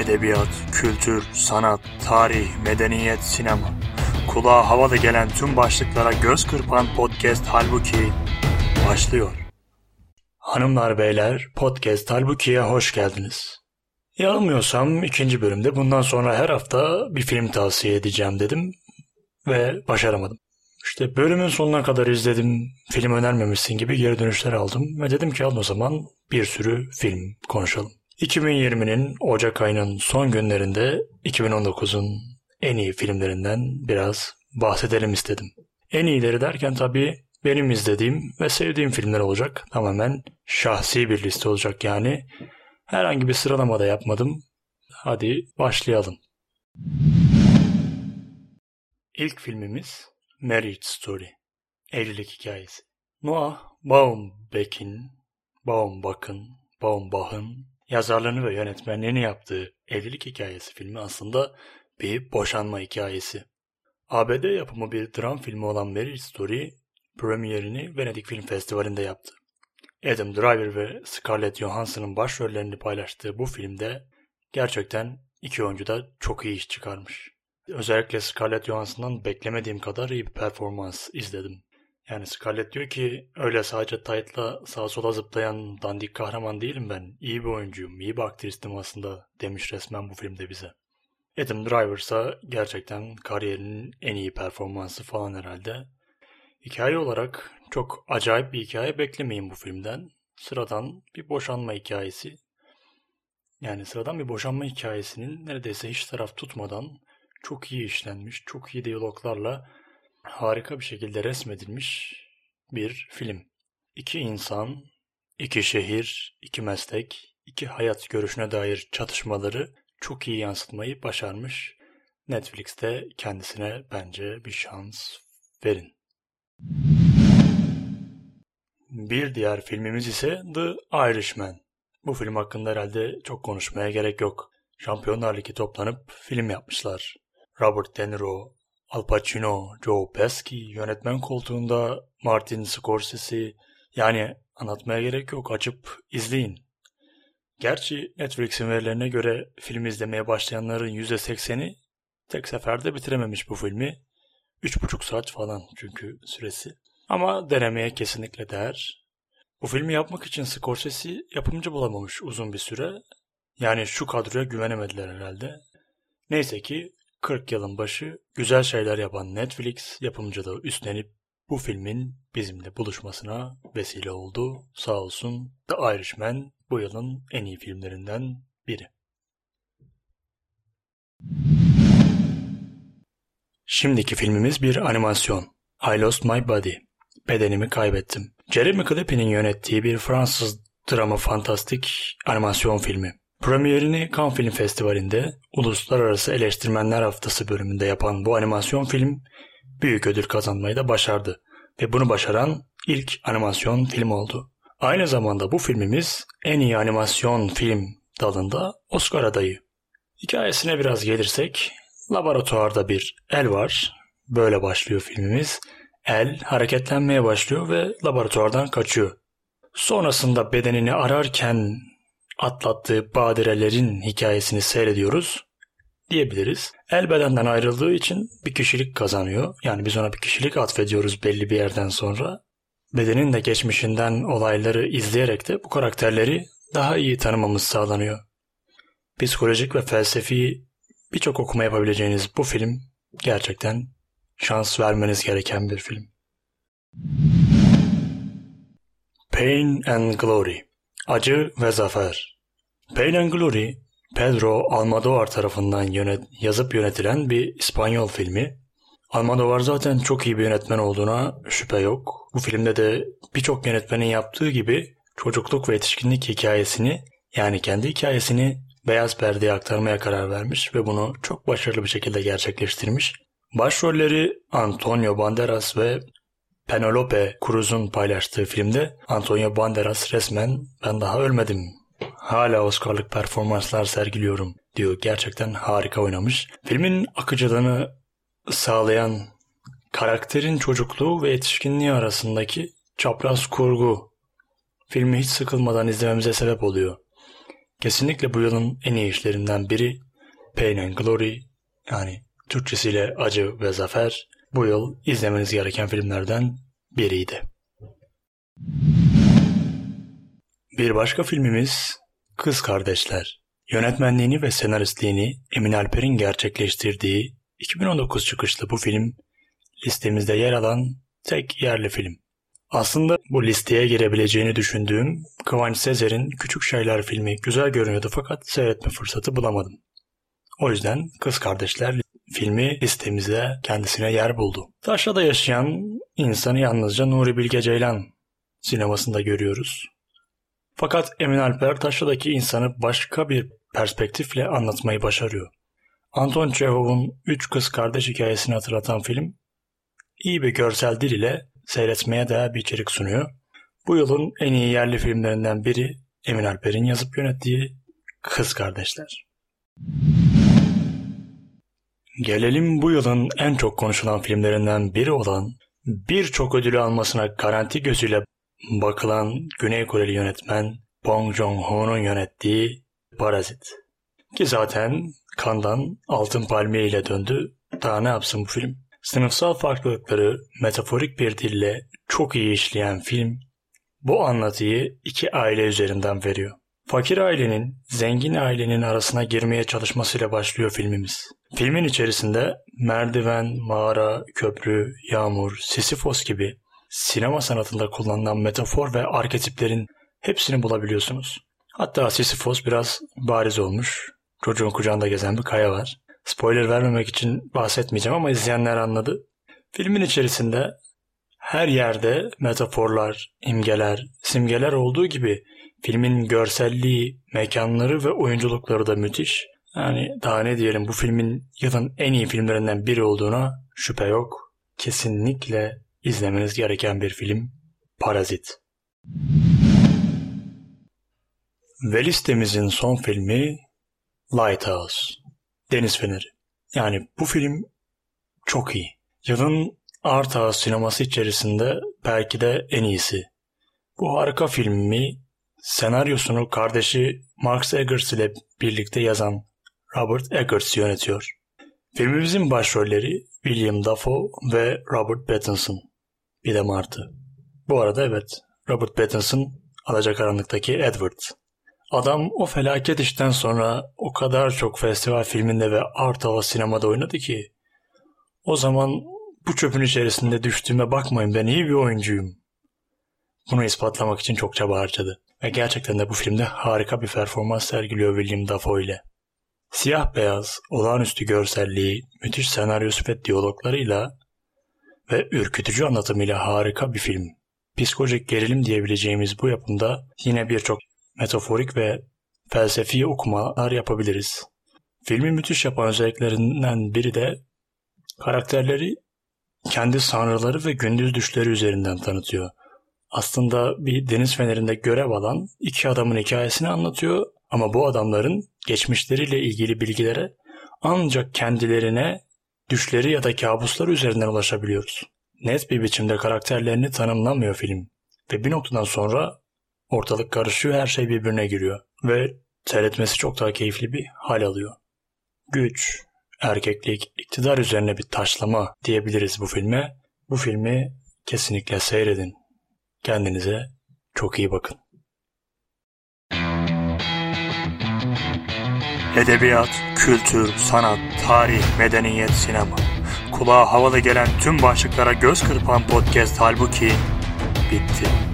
edebiyat, kültür, sanat, tarih, medeniyet, sinema. Kulağa havalı gelen tüm başlıklara göz kırpan podcast Halbuki başlıyor. Hanımlar beyler podcast Halbuki'ye hoş geldiniz. Yanılmıyorsam ikinci bölümde bundan sonra her hafta bir film tavsiye edeceğim dedim ve başaramadım. İşte bölümün sonuna kadar izledim, film önermemişsin gibi geri dönüşler aldım ve dedim ki al o zaman bir sürü film konuşalım. 2020'nin Ocak ayının son günlerinde 2019'un en iyi filmlerinden biraz bahsedelim istedim. En iyileri derken tabii benim izlediğim ve sevdiğim filmler olacak. Tamamen şahsi bir liste olacak yani. Herhangi bir sıralama da yapmadım. Hadi başlayalım. İlk filmimiz Marriage Story. Evlilik hikayesi. Noah Baumbach'in, Baumbach'ın, Baumbach'ın yazarlığını ve yönetmenliğini yaptığı Evlilik Hikayesi filmi aslında bir boşanma hikayesi. ABD yapımı bir dram filmi olan Marriage Story premierini Venedik Film Festivali'nde yaptı. Adam Driver ve Scarlett Johansson'ın başrollerini paylaştığı bu filmde gerçekten iki oyuncu da çok iyi iş çıkarmış. Özellikle Scarlett Johansson'dan beklemediğim kadar iyi bir performans izledim. Yani Scarlett diyor ki öyle sadece tight'la sağa sola zıplayan dandik kahraman değilim ben. İyi bir oyuncuyum, iyi bir aktristim aslında demiş resmen bu filmde bize. Adam Driver ise gerçekten kariyerinin en iyi performansı falan herhalde. Hikaye olarak çok acayip bir hikaye beklemeyin bu filmden. Sıradan bir boşanma hikayesi. Yani sıradan bir boşanma hikayesinin neredeyse hiç taraf tutmadan çok iyi işlenmiş, çok iyi diyaloglarla harika bir şekilde resmedilmiş bir film. İki insan, iki şehir, iki meslek, iki hayat görüşüne dair çatışmaları çok iyi yansıtmayı başarmış. Netflix'te kendisine bence bir şans verin. Bir diğer filmimiz ise The Irishman. Bu film hakkında herhalde çok konuşmaya gerek yok. Şampiyonlar Ligi toplanıp film yapmışlar. Robert De Niro, Al Pacino, Joe Pesci, yönetmen koltuğunda Martin Scorsese, yani anlatmaya gerek yok açıp izleyin. Gerçi Netflix'in verilerine göre film izlemeye başlayanların %80'i tek seferde bitirememiş bu filmi. 3,5 saat falan çünkü süresi. Ama denemeye kesinlikle değer. Bu filmi yapmak için Scorsese yapımcı bulamamış uzun bir süre. Yani şu kadroya güvenemediler herhalde. Neyse ki 40 yılın başı güzel şeyler yapan Netflix yapımcılığı üstlenip bu filmin bizimle buluşmasına vesile oldu. Sağ olsun The Irishman bu yılın en iyi filmlerinden biri. Şimdiki filmimiz bir animasyon. I Lost My Body. Bedenimi kaybettim. Jeremy Clapin'in yönettiği bir Fransız drama fantastik animasyon filmi. Premierini Cannes Film Festivali'nde Uluslararası Eleştirmenler Haftası bölümünde yapan bu animasyon film büyük ödül kazanmayı da başardı ve bunu başaran ilk animasyon film oldu. Aynı zamanda bu filmimiz en iyi animasyon film dalında Oscar adayı. Hikayesine biraz gelirsek, laboratuvarda bir el var. Böyle başlıyor filmimiz. El hareketlenmeye başlıyor ve laboratuvardan kaçıyor. Sonrasında bedenini ararken atlattığı badirelerin hikayesini seyrediyoruz diyebiliriz. El bedenden ayrıldığı için bir kişilik kazanıyor. Yani biz ona bir kişilik atfediyoruz belli bir yerden sonra. Bedenin de geçmişinden olayları izleyerek de bu karakterleri daha iyi tanımamız sağlanıyor. Psikolojik ve felsefi birçok okuma yapabileceğiniz bu film gerçekten şans vermeniz gereken bir film. Pain and Glory Acı ve Zafer Pain and Glory, Pedro Almodovar tarafından yönet yazıp yönetilen bir İspanyol filmi. Almodovar zaten çok iyi bir yönetmen olduğuna şüphe yok. Bu filmde de birçok yönetmenin yaptığı gibi çocukluk ve yetişkinlik hikayesini yani kendi hikayesini beyaz perdeye aktarmaya karar vermiş ve bunu çok başarılı bir şekilde gerçekleştirmiş. Başrolleri Antonio Banderas ve Penelope Cruz'un paylaştığı filmde Antonio Banderas resmen ben daha ölmedim. Hala Oscar'lık performanslar sergiliyorum diyor. Gerçekten harika oynamış. Filmin akıcılığını sağlayan karakterin çocukluğu ve yetişkinliği arasındaki çapraz kurgu filmi hiç sıkılmadan izlememize sebep oluyor. Kesinlikle bu yılın en iyi işlerinden biri Pain and Glory yani Türkçesiyle Acı ve Zafer bu yıl izlemeniz gereken filmlerden biriydi. Bir başka filmimiz Kız Kardeşler. Yönetmenliğini ve senaristliğini Emin Alper'in gerçekleştirdiği 2019 çıkışlı bu film listemizde yer alan tek yerli film. Aslında bu listeye girebileceğini düşündüğüm Kıvanç Sezer'in Küçük Şeyler filmi güzel görünüyordu fakat seyretme fırsatı bulamadım. O yüzden Kız Kardeşler filmi listemizde kendisine yer buldu. Taşra'da yaşayan insanı yalnızca Nuri Bilge Ceylan sinemasında görüyoruz. Fakat Emin Alper Taşra'daki insanı başka bir perspektifle anlatmayı başarıyor. Anton Çehov'un Üç Kız Kardeş hikayesini hatırlatan film, iyi bir görsel dil ile seyretmeye değer bir içerik sunuyor. Bu yılın en iyi yerli filmlerinden biri Emin Alper'in yazıp yönettiği Kız Kardeşler. Gelelim bu yılın en çok konuşulan filmlerinden biri olan birçok ödülü almasına garanti gözüyle bakılan Güney Koreli yönetmen Bong Joon-ho'nun yönettiği Parazit. Ki zaten kandan altın palmiye ile döndü. Daha ne yapsın bu film? Sınıfsal farklılıkları metaforik bir dille çok iyi işleyen film bu anlatıyı iki aile üzerinden veriyor. Fakir ailenin zengin ailenin arasına girmeye çalışmasıyla başlıyor filmimiz. Filmin içerisinde merdiven, mağara, köprü, yağmur, Sisyphos gibi sinema sanatında kullanılan metafor ve arketiplerin hepsini bulabiliyorsunuz. Hatta Sisyphos biraz bariz olmuş. Çocuğun kucağında gezen bir kaya var. Spoiler vermemek için bahsetmeyeceğim ama izleyenler anladı. Filmin içerisinde her yerde metaforlar, imgeler, simgeler olduğu gibi filmin görselliği, mekanları ve oyunculukları da müthiş. Yani daha ne diyelim bu filmin yılın en iyi filmlerinden biri olduğuna şüphe yok. Kesinlikle izlemeniz gereken bir film Parazit. Ve listemizin son filmi Lighthouse. Deniz Feneri. Yani bu film çok iyi. Yılın art house sineması içerisinde belki de en iyisi. Bu harika filmi senaryosunu kardeşi Max Eggers ile birlikte yazan Robert Eggers yönetiyor. Filmimizin başrolleri William Dafoe ve Robert Pattinson. Bir de Martı. Bu arada evet, Robert Pattinson Alacakaranlık'taki Edward. Adam o felaket işten sonra o kadar çok festival filminde ve art hava sinemada oynadı ki o zaman bu çöpün içerisinde düştüğüme bakmayın ben iyi bir oyuncuyum. Bunu ispatlamak için çok çaba harcadı. Ve gerçekten de bu filmde harika bir performans sergiliyor William Dafoe ile. Siyah beyaz, olağanüstü görselliği, müthiş senaryosu ve diyaloglarıyla ve ürkütücü anlatımıyla harika bir film. Psikolojik gerilim diyebileceğimiz bu yapımda yine birçok metaforik ve felsefi okumalar yapabiliriz. Filmi müthiş yapan özelliklerinden biri de karakterleri kendi sanrıları ve gündüz düşleri üzerinden tanıtıyor. Aslında bir deniz fenerinde görev alan iki adamın hikayesini anlatıyor ama bu adamların geçmişleriyle ilgili bilgilere ancak kendilerine düşleri ya da kabusları üzerinden ulaşabiliyoruz. Net bir biçimde karakterlerini tanımlamıyor film ve bir noktadan sonra ortalık karışıyor her şey birbirine giriyor ve seyretmesi çok daha keyifli bir hal alıyor. Güç, erkeklik, iktidar üzerine bir taşlama diyebiliriz bu filme. Bu filmi kesinlikle seyredin. Kendinize çok iyi bakın. Edebiyat, kültür, sanat, tarih, medeniyet, sinema. Kulağa havalı gelen tüm başlıklara göz kırpan podcast halbuki bitti.